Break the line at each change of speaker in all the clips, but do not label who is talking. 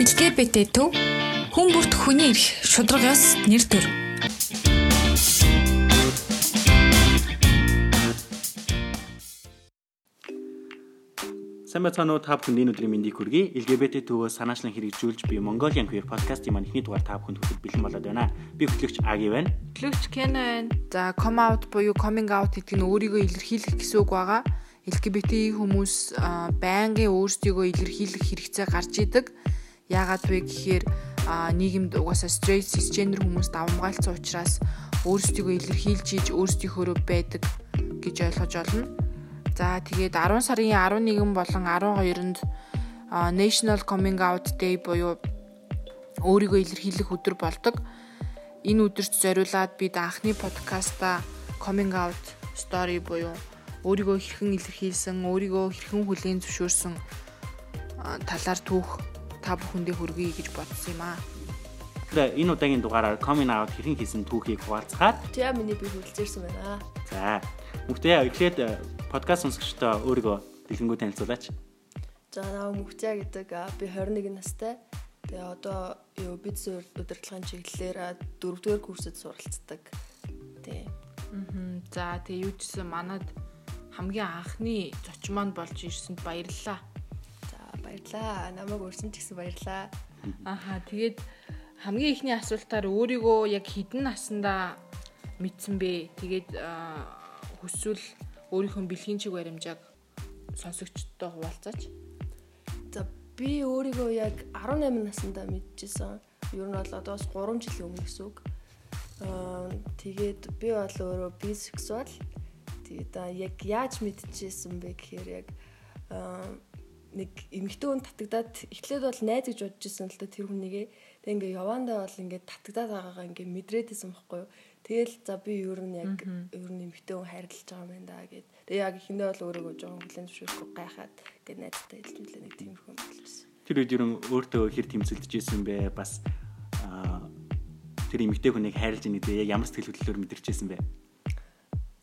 LGBT төв хүн бүрт хүний эрх шударгаас нэр төр.
Сайн байцгаана уу та бүхэнд энэ өдрийн мэндийг хүргэе. LGBT төвөө санаачлан хэрэгжүүлж би Mongolian Queer podcast-ийн маань эхний дугаар та бүхэнд хүргэж бэлэн болоод байна. Би хөтлөгч Аги байна.
Хөтлөгч Ken байна. За come out буюу coming out гэдэг нь өөрийгөө илэрхийлэх гэсэн үг байгаа. LGBT хүмүүс байнгын өөрсдийгөө илэрхийлэх хэрэгцээ гарч идэг. Яагаад вэ гэхээр нийгэмд угаасаа straight cisgender хүмүүс давмгаалцсан учраас өөрсдийгөө илэрхийлж иж өөрсдийнхөө байдаг гэж ойлгож олно. За тэгээд 10 сарын 11 болон 12-нд National Coming Out Day буюу өөрийгөө илэрхийлэх өдөр болдог. Энэ өдөрт зориулаад бид анхны подкаста Coming Out Story буюу өөрийгөө хэрхэн илэрхийлсэн, өөрийгөө хэрхэн хүлээн зөвшөөрсөн талаар түүх та бүхэндээ хүргэе гэж бодсон юм аа.
Тэгэхээр энэ удаагийн дугаараар coming out хэрхэн хийсэн түүхийг хуваалцахаар
Тэгээ миний би хүрэлцээрсэн байна.
за мөхтэй эхлээд подкаст сонсогчдоо өөрийгөө дэлгэнгүү танилцуулаач.
За наа Мөхтя гэдэг би 21 настай. Тэгээ одоо юу бизнес удирдлагын чиглэлээр 4-р курсэд суралцдаг. Тий.
Мгм. За тэгээ юу ч гэсэн манад хамгийн анхны зочин маань болж ирсэнд баярлалаа.
Баярлаа. Намайг урьсан ч гэсэн баярлаа.
Аха тэгээд хамгийн ихний асуултаар өөрийгөө яг хідэн наснда мэдсэн бэ? Тэгээд хүсвэл өөрийнхөө бэлгийн чиг баримжааг сонсогчдод хуваалцаач.
За би өөрийгөө яг 18 наснда мэдчихсэн. Ер нь бол одоос 3 жилийн өмнө гэсэн үг. Аа тэгээд би бол өөрөө бисексуал. Тэгээд яг яаж мэдчихсэн бэ гэхээр яг аа нэг эмэгтэй хүн татагдаад эхлээд бол найз гэж бодож исэн л да тэр хүнийгээ. Тэг ингээ явандаа бол ингээ татагдаад байгаагаа ингээ мэдрээдсэн байхгүй юу. Тэгэл за би ер нь яг ер нь эмэгтэй хүн хайрлаж байгаа юм байна да гэд. Тэг яг ихэндээ бол өөрийгөө жоохон хүлэн зөвшөөрөхгүй гайхаад ингээ найзтай хэлжүүлээ нэг тиймэрхүү юм болсон.
Тэр үед ер нь өөртөө хэр тэмцэлдэж исэн бэ? Бас тэр эмэгтэй хүнийг хайрлаж байгаа гэдэг яг ямар сэтгэл хөдлөлөөр мэдэрчээсэн бэ?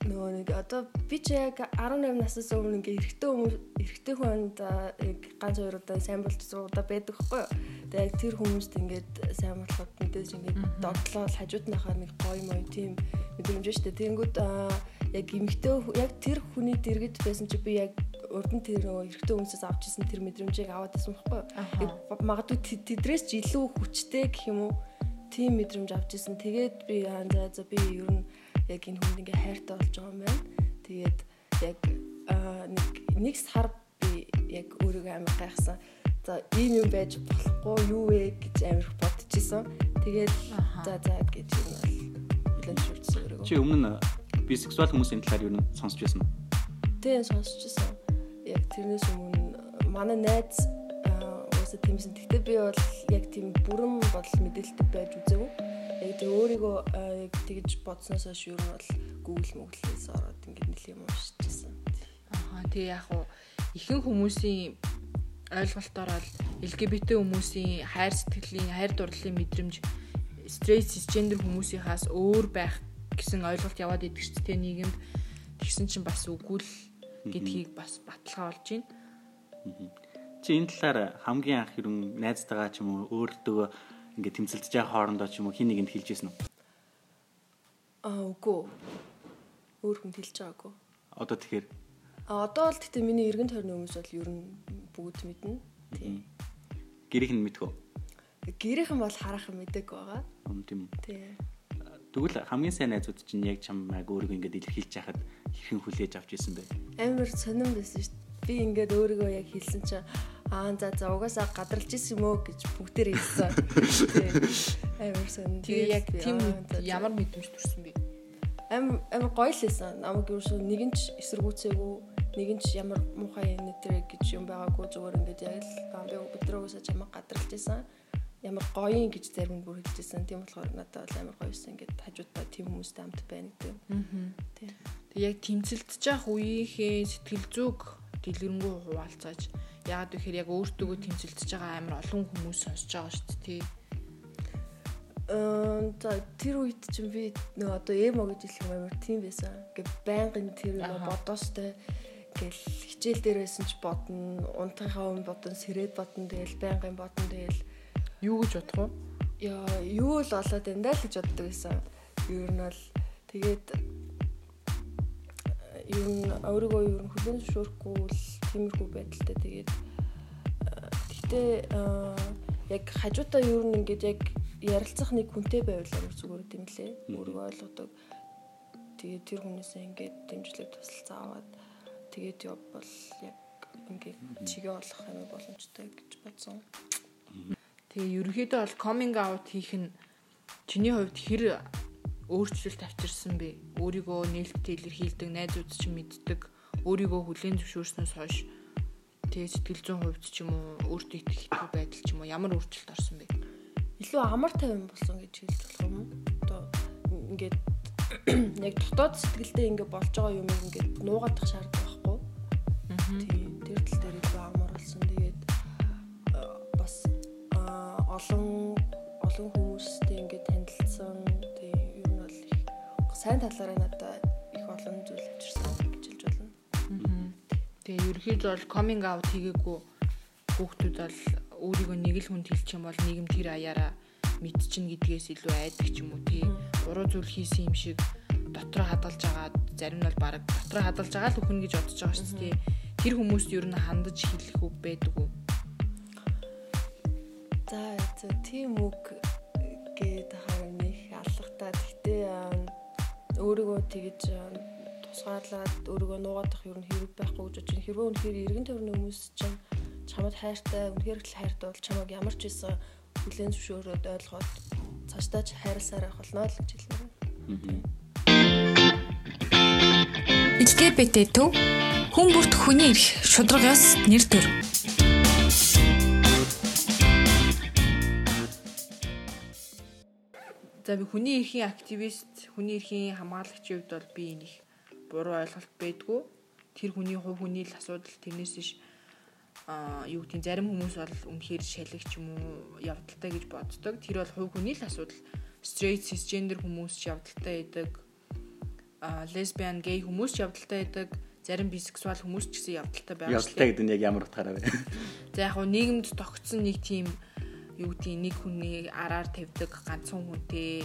Нөгөө нэг одоо би ч яг 18 наснаас өмнө ингээ эрэгтэй хүмүүс эрэгтэй хүнд яг ганц хоёр удаа сайн болж удаа байдаг хгүй юу. Тэгээ яг тэр хүмүүст ингээд сайн болоход мэдээж ингээд догтлол хажуудныхаа нэг гоё мой тийм мэдрэмж дээ. Тэнгүүд яг эмэгтэй яг тэр хүний дэргэд байсан чи би яг урд нь тэр нөгөө эрэгтэй хүмүүсээс авч ирсэн тэр мэдрэмжийг аваад байсан байхгүй юу. Магадгүй тэд- тэдрээс ч илүү хүчтэй гэх юм уу тийм мэдрэмж авч ирсэн. Тэгээд би за за би ер нь яг энэ хүнд ингээ хайртай болж байгаа юм байна. Тэгээд яг нэг нэг сар би яг өөрийгөө амар гайхсан. За ийм юм байж болохгүй юу вэ гэж амар их бодчихсон. Тэгээд за за гэж юм бол хүлэн зөвшөөрсөн өөрийгөө.
Чи өмнө бисексуал хүмүүсийн талаар ер нь сонсч байсан уу?
Тийм сонсчихсон. Яг тэрнээс өмнө манай найз уусаа тиймсэн. Гэхдээ би бол яг тийм бүрэн бодол мэдээлэлтэй байж үзээгүй. Яг тэр өөрийгөө аа, яг тэгж бодсноос хойш ер нь бол Google мөглөөс ороод ингээд нэлийн юм уншижсэн.
Аха тэгээ яг уу ихэнх хүмүүсийн ойлголтоор бол LGBT хүмүүсийн хайр сэтгэлийн, хайр дурлалын мэдрэмж straight cisgender хүмүүсийнхаас өөр байх гэсэн ойлголт яваад идэг ч тэ нийгэмд тэгсэн чинь бас үгүй л гэдгийг бас баталгаа болж байна.
Чи энэ талаар хамгийн анх ер нь найзтайгаа ч юм уу өөртөө ингээд тэмцэлдэж байгаа хоорондоо ч юм уу хин нэгэнд хэлж ирсэн үү?
Аа үгүй. Өөр хүн хэлж байгаагүй.
Одоо тэгэхээр
А одоо бол гэхдээ миний эргэн тойрны хүмүүс бол ер нь бүгд мэднэ. Тийм.
гэрийнх нь мэдгөө.
Гэрийнхэн бол харах мэдээг байгаа.
Тийм?
Тийм.
Тэгвэл хамгийн сайн найзууд чинь яг чамайг өөрийгөө ингээд илэрхийлж яхад хэрхэн хүлээж авч ирсэн бэ?
амар сонирн байсан шүү дээ. Би ингээд өөрийгөө яг хэлсэн чинь аа за за угаасаа гадарлаж исэн юм уу гэж бүгдээр хэлсэн. Амар сонирн.
Тэгээ яг тийм ямар мэдрэмж төрсөн бэ?
амар амар гоё л байсан. Намайг юу шүү нэг нь ч эсэргүүцээгүй, нэг нь ч ямар муухай юм нэтэр гэж юм байгаагүй зүгээр ингээд яг л би өдрөөсөө чамайг гадарлаж исэн. Ямар гоё юм гэж зарим нь бүр хэлжсэн. Тийм болохоор надад бол амар гоё байсан. Ингээд хажуудаа тийм хүмүүстэй хамт байна гэдэг.
Аа.
Тийм.
Тэг яг тэмцэлдэж явах үеийнхээ сэтгэл зүг дэлгэрэнгүй хуваалцааж яагаад гэхээр яг өөртөөгөө тэмцэлдэж байгаа амар олон хүмүүс сонсож байгаа шүү дээ тий.
Аа за тэр үед чинь би нөгөө одоо эмо гэж хэлэх юм амар тийм байсан. Ингээ байнгын тэр
Аха.
бодоостой ингээл хичээл дээр байсан ч бодно, унтахынхаа өмнө бодно, сэрээд бодно, тэгэл байнгын бодно тэгэл
Юу гэж бодох вэ?
Яа, юу л болоод энэ даа л гэж боддог байсан. Ер нь бол тэгээд ер нь өөрийгөө ер нь хүлэн зөвшөөрөхгүй л тиймэрхүү байдалтай тэгээд гэхдээ яг хажуудаа ер нь ингээд яг ярилцах нэг хүнтэй байвал амар зүгээр юм лээ. Өөрийгөө ойлгодог. Тэгээд тэр хүнээсээ ингээд дэмжлэг тусалцаа аваад тэгээд явбал яг ингээд чигээ болох амар боломжтой гэж бодсон.
Тэгээ ерөнхийдөө бол coming out хийх нь чиний хувьд хэр өөрчлөлт авчирсан бэ? Өөрийгөө нээлттэй илэрхийлдэг, найзууд ч мэддэг, өөрийгөө хүлээн зөвшөөрснөөс хойш тэгээ сэтгэл зүйн хувьд ч юм уу өөртөө итгэх хэцүү байдал ч юм уу ямар өөрчлөлт орсон бэ?
Илүү амар тайван болсон гэж хэлж болох юм уу? Одоо ингээд яг дотоод сэтгэлдээ ингээд болж байгаа юм ингээд нуугадах шаардлага сайн талаараа надад их олон зүйл авчирсан гэж хэлж болно.
Тэгээ ерөөхдөө бол coming out хийгээгүй хүүхдүүд бол өөрийгөө нэг л хүнд хэлчих юм бол нийгэм тэр аяараа мэдчин гэдгээс илүү айдаг ч юм уу тий. Буруу зүйл хийсэн юм шиг дотроо хадгалж байгаа зарим нь бол баг дотроо хадгалж байгаа л өхөн гэж бодож байгаа шүү дээ. Тэр хүмүүст ер нь хандаж хэлэх үг байдаг уу?
За тийм үг гээд харин их алгатаа. Гэтэ өөрийгөө тэгэж тусгаарлаад өөрийгөө нугаадах ер нь хэрэг байхгүй гэж бодож байна. Хэрвээ үнэхээр эргэн тойрны хүмүүс чинь чамд хайртай, үнэхээр л хайртай бол чамайг ямар ч байсан хүлээн зөвшөөрөөд ойлгоод цаашдаа ч хайрласаар авах болно л гэж хэлмээр байна.
LGBT төв хүн бүрт хүний эрх шудраг ёс нэр төр.
За би хүний эрхийн активист, хүний эрхийн хамгаалагчийн хувьд бол би нэг буруу ойлголт байдгүй. Тэр хүний хувь хүний л асуудал тэрнээс ш а юу гэдэг зарим хүмүүс бол үнэхээр шалгич юм уу явдалтай гэж боддог. Тэр бол хувь хүний л асуудал. Straight cisgender хүмүүс ч явдалтай байдаг. а lesbian gay хүмүүс ч явдалтай байдаг. Зарим бисексуал хүмүүс ч гэсэн явдалтай байгаа.
Явдалтай гэдэг нь яг ямар утгаараа вэ?
За яг нь нийгэмд тогтсон нэг тийм юу гэдгийг нэг хүний араар тавьдаг ганцхан хүнтэй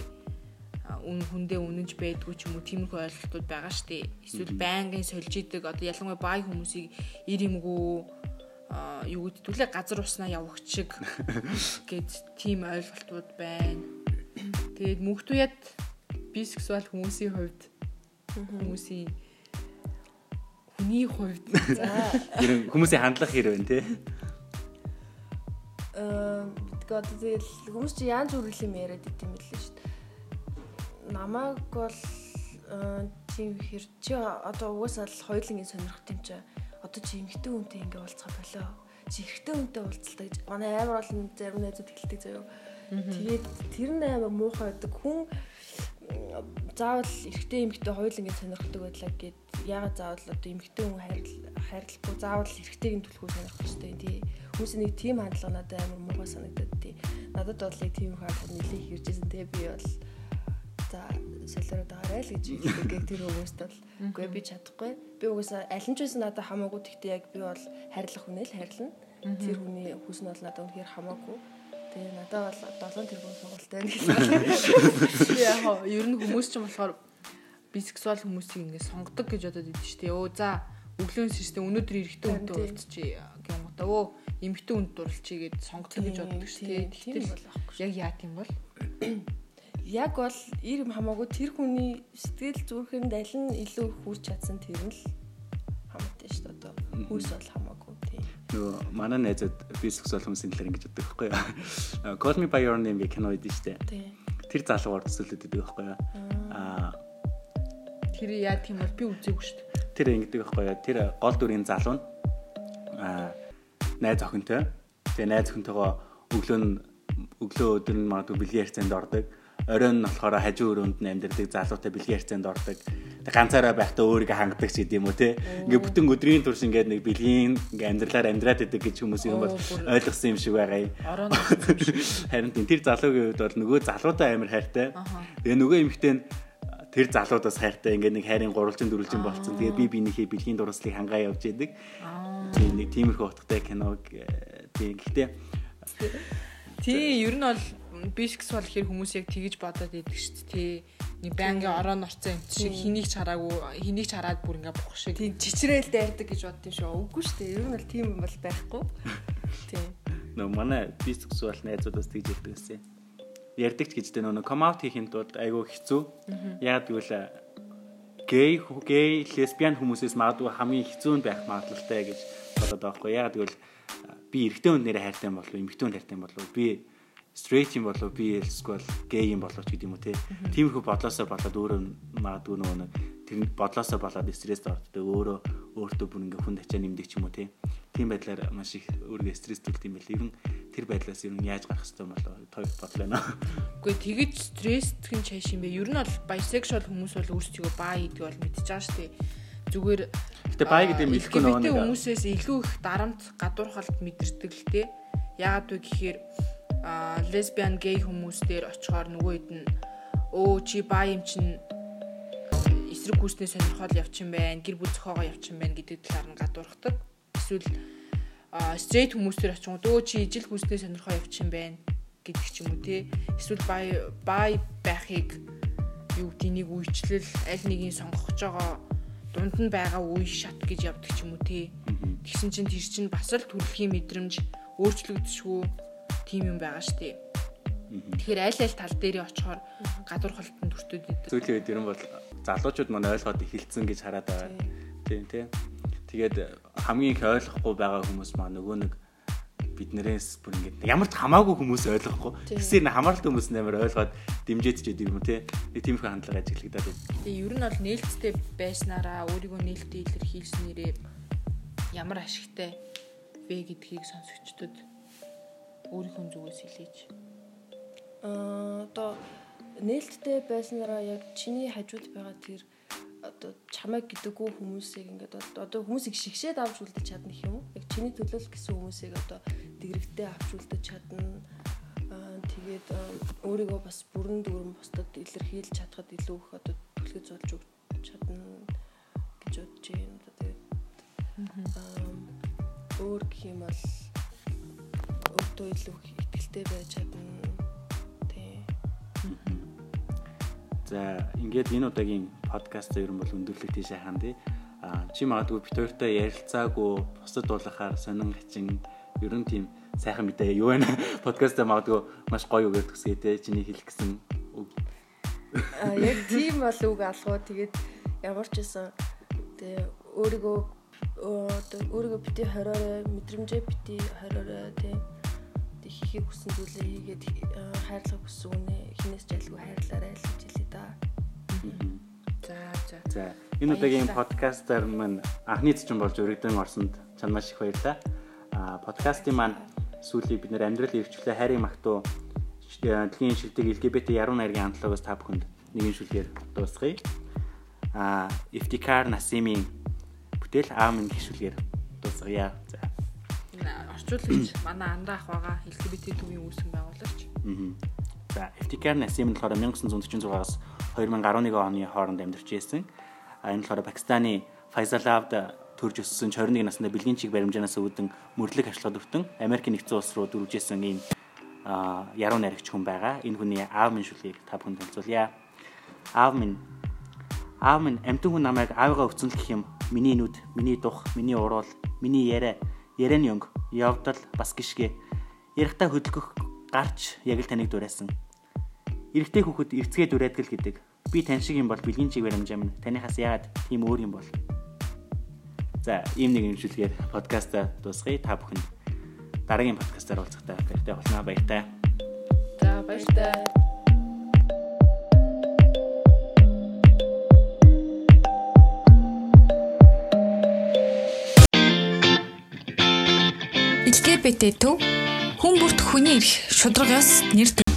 үн хүндээ үнэнж байдгүй ч юм уу тиймэрхүү ойлголтууд байгаа штэ. Эсвэл байнгын сольж идэг одоо ялангуяа бай хүмүүсийг ир юмгүй юу гэдгүүлээ газар уснаа явагч шиг гэд тийм ойлголтууд байна. Тэгээд мөнхтүяд бисексуал хүмүүсийн хувьд хүмүүсийн хүний хувьд
за хүмүүсийн хандлага хэр вэ те?
Аа Тэгээ одоо тэгэл хүмүүс чи янз бүр юм яриад идэм билээ шүү дээ. Намайг бол тийм хэр чи одоо угаасаа л хоёулангийн сонирхт юм чи одоо чи эмхтэн хүнтэй ингээ уулзах болоо. Чи эрэгтэй хүнтэй уулзалтай гэж манай амар олон зарим найзууд хэлдэг заяа. Тэгээд тэр нь амар муухай байдаг. Хүн заавал эрэгтэй эмэгтэй хоёулангийн сонирхдаг байдлаа гэд яагаад заавал одоо эмэгтэй хүн хайрлахгүй заавал эрэгтэйгийн төлхөө сонирхох хэрэгтэй тий Хүмүүс нэг тийм хандлага надад амар муухай санагдаад тий. Надад бол нэг тийм хандлага нэлээд хэржсэн тий би бол за солиороод байгаарай л гэж хэлдэг тэр хүмүүст бол үгүй би чадахгүй. Би угаасаа аль нь ч байсан надад хамаагүй тэгтээ яг би бол хайрлах хүнээ л хайрлана. Тэр хүний хүс нь бол надад үнэхээр хамаагүй. Тэгээ надад бол 7 тэрбум сургалттай гэсэн.
Яг ер нь хүмүүс ч юм болохоор бисексуал хүмүүсийг ингэ сонгодог гэж бодоод идэв шүү дээ. Өө за өглөөн систем өнөөдөр эрэгтэй хүнтэй уулзчих гингуудаа өө эмэгтэй хүнд дурлчий гэд сонгодог гэж боддог шүү дээ. Тэгтэл яг яа тийм бол
яг бол ир юм хамаагүй тэр хүний сэтгэл зүрхэнд аль нь илүү хүрч чадсан тэр нь л хамаатай шүү дээ. Одоо хүс бол хамаагүй тийм.
Нөгөө манай найзад бисексуал хүмүүсийн талаар ингэж боддог байхгүй юу? Call me by your name гэх кино байдаг шүү дээ. Тэр залуугаар төсөөлөд байдаг байхгүй юу? Аа
тэр яа тийм бол би үзээгүй шүү дээ
тэр ингэдэг байхгүй яа тэр гол дүрийн залуу нь аа найз охинтой тэгээ найз охинтойгоо өглөө нь өглөө өдөр нь магадгүй бэлгийн харьцаанд ордог оройн нь болохоор хажуу өрөөнд нь амьдардаг залуутай бэлгийн харьцаанд ордог. Ганцаараа байхдаа өөрийгөө хангадаг ч гэдэм үү те. Ингээ бүтэн өдрийн турш ингээд нэг бэлгийн ингээ амьдралаар амьдраад идэг гэж хүмүүс юм бол ойлгосон юм шиг байгаа юм. Харин тэр залуугийн хувьд бол нөгөө залуутай амар хайртай. Тэгээ нөгөө эмэгтэй нь тэр залуудаас хайртай. Ингээд нэг хайрын гурвалжин дөрвөлжин болцсон. Тэгээд би бинийхээ бэлгийн дурслыг хангаа явж яадаг. Тийм нэг тиймэрхүү утгатай киног тийм гэхдээ
Тий, ер нь бол бишкс бол ихэр хүмүүс яг тэгэж бодоод идэг шүү дээ. Тий. Нэг байнгын орон орцсон юм шиг хэнийг ч хараагүй, хэнийг ч хараад бүр ингээ бох шиг.
Тийм чичрээл дайрдаг гэж бодд юм шүү. Үгүй шүү дээ. Ер нь бол тийм юм бол байхгүй. Тийм.
Нөө манай бишкс бол найзуудаас тэгж ярьдаг гэсэн. Ярддаг ч гэжтэй нөө ком аут хийхин тулд айгүй хэцүү. Яагаад гэвэл гей гей лесбиан хүмүүсээс магадгүй хамгийн хэцүү нь байх магадлалтай гэж бодоод байгаа хгүй. Яагаад гэвэл би эрэгтэй хүн нэрээ хайртай юм болов уу, эмэгтэй хүн хайртай юм болов уу? Би straight юм болов би эсвэл gay юм болов ч гэдэг юм уу те. Тиймэрхүү бодлоосоо болоод өөрөө магадгүй нөгөө нэг тэр бодлоосоо болоод стресст ордог. Өөрөө өөртөө бүр ингээ хүн тачаа нэмдэг ч юм уу те. Тийм байдлаар маш их өөрийгөө стрессдүүлт юм байл. Ер нь тэр байдлаас ер нь яаж гарах хэрэгтэй юм болоо тоо бодлоо нөө.
Үгүй тэгэж стресстэх нь чааш юм бэ. Ер нь бол bisexual хүмүүс бол өөрсдөө баа гэдэг бол мэдчихэж байгаа шүү дээ. Зүгээр
Гэтэ бай гэдэг юм хэлэхгүй нөгөө
хүмүүсээс илүү их дарамт гадуурхалт мэдэрдэг л те. Яагаад вэ гэхээр лесбиан гей хүмүүс дээр очихоор нөгөө хэд нь өө чи баа юм чин эсрэг гүйснээ сонирхол явчихсан байна гэр бүл зохиогоо явчихсан байна гэдэг талаар нь гадуурхдаг. Эсвэл стрейт хүмүүс дээр очих өө чи ижил гүйснээ сонирхоо явчихсан байна гэдэг ч юм уу те эсвэл бай бай байхыг юу гэдгийг үйлчлэл аль нэгийг сонгох гэж байгаа дунд нь байгаа үе шат гэж явдаг ч юм уу те тэгсэн чинь тэр чинь бас л төрөлхийн мэдрэмж өөрчлөгдөшгүй тийм юм байгаа дээ. Тэгэхээр аль аль тал дээр очихоор гадуур халтан төртөд идэв.
Үед ер нь бол залуучууд маань ойлгоод эхэлсэн гэж хараад байгаа. Тийм тийм. Тэгээд хамгийн их ойлгохгүй байгаа хүмүүс маань нөгөө нэг биднээс бүр ингээд ямар ч хамаагүй хүмүүс ойлгохгүй. Тэгсээр хамааралтай хүмүүс нээр ойлгоод гэдэг юм те. Нэг тиймэрхүү хандлага ажиглагдаад байна.
Тэгээ ер нь бол нээлттэй байснараа өөрийгөө нээлттэй илэрхийлснээрээ ямар ашигтай вэ гэдгийг сонсогчдод өөрийнхөө зүгээс хэлээч.
Аа одоо нээлттэй байснараа яг чиний хажууд байгаа тэр одоо чамайг гэдэггүй хүмүүсийг ингээд одоо хүмүүсийг шигшээд авч үлдэж чадна гэх юм уу? Яг чиний төлөөл гэсэн хүмүүсийг одоо дэгрэгтэй авч үлдэж чадна. Аа тэгээд өөрийгөө бас бүрэн дүрэн бусдад илэрхийлж чадхад илүү их одоо түлхэж зулж өгч чадна гэж бодож байна. Одоо тэгээд өөр гэх юм бол өөртөө илүү ихтэй байж чадна. Тий.
За ингээд энэ удаагийн подкаст ер нь бол өндөрлөг тийш хаан тий. А чи магадгүй бит хоёртой ярилцаагүй бусад дуулахаар сонин хачин ер нь тийм сайхан мэдээ юу вэ? Подкастаа магадгүй маш гоё үгээр төсөө тий. Чиний хэлэх гэсэн үг.
А яг тийм бол үг алгуу. Тэгээд ямар ч байсан тэгээ өөрийгөө өөрийгөө бити хориорой мэдрэмжээ бити хориорой тий хийхийг хүссэн зүйлээ хийгээд хайрлах хүссэн үнэ хинээс ч айлгүй хайрлаарай л гэж хэлээ да.
За за.
За энэ удаагийн подкастер маань анхны цэцэн болж өргөдөн орсонд чанд маш их баярлалаа. А подкастын маань сүүлийн бид нэр амьдрал эрхчлээ хайрын магтуу дэлхийн шилдэг LGBT яруу найргийн амтлагаас та бүхэнд нэгэн шүлгээр дуусгая. А Iftikar Nasimi бүтээл аамын гişүлгээр дуусгая. За
орчуулагч манай андаа ах байгаа LGBT төвийн үүсгэн байгуулагч.
За FTK Насим нь болохоор 1946-аас 2011 оны хооронд амьдарч. А энэ болохоор Пакистаны Файзалавд төрж өссөн 21 насны бэлгийн чиг баримжаанаас үүдэн мөрлөг ачлаад өвтөн Америк нэгдсэн улс руу дөрвжсэн ийм яруу найрагч хүн байгаа. Энэ хүний аав минь шүлгийг та бүхэнд танилцуулъя. Аав минь аав минь амтэн хүн намайг аавыгаа өвцөн гэх юм. Миний нүд, миний дух, миний уруул, миний яриа Ярен Йонг явдал бас гიშгэ ярихтаа хөдөлгөх гарч яг л таныг дураасан. Эрэгтэй хүүхэд эрцгээ дураадгал гэдэг. Би тань шиг юм бол бэлгийн чиг баримжаа минь танихаас яагаад тийм өөр юм бол. За, ийм нэг юмшилгээр подкаста дуусгая. Та бүхэнд дараагийн подкастаар уулзахтаа баяртай болно. Баяртай.
За, баяртай.
LGBT төв. Хүн бүрт хүний эрх шударгаас нэр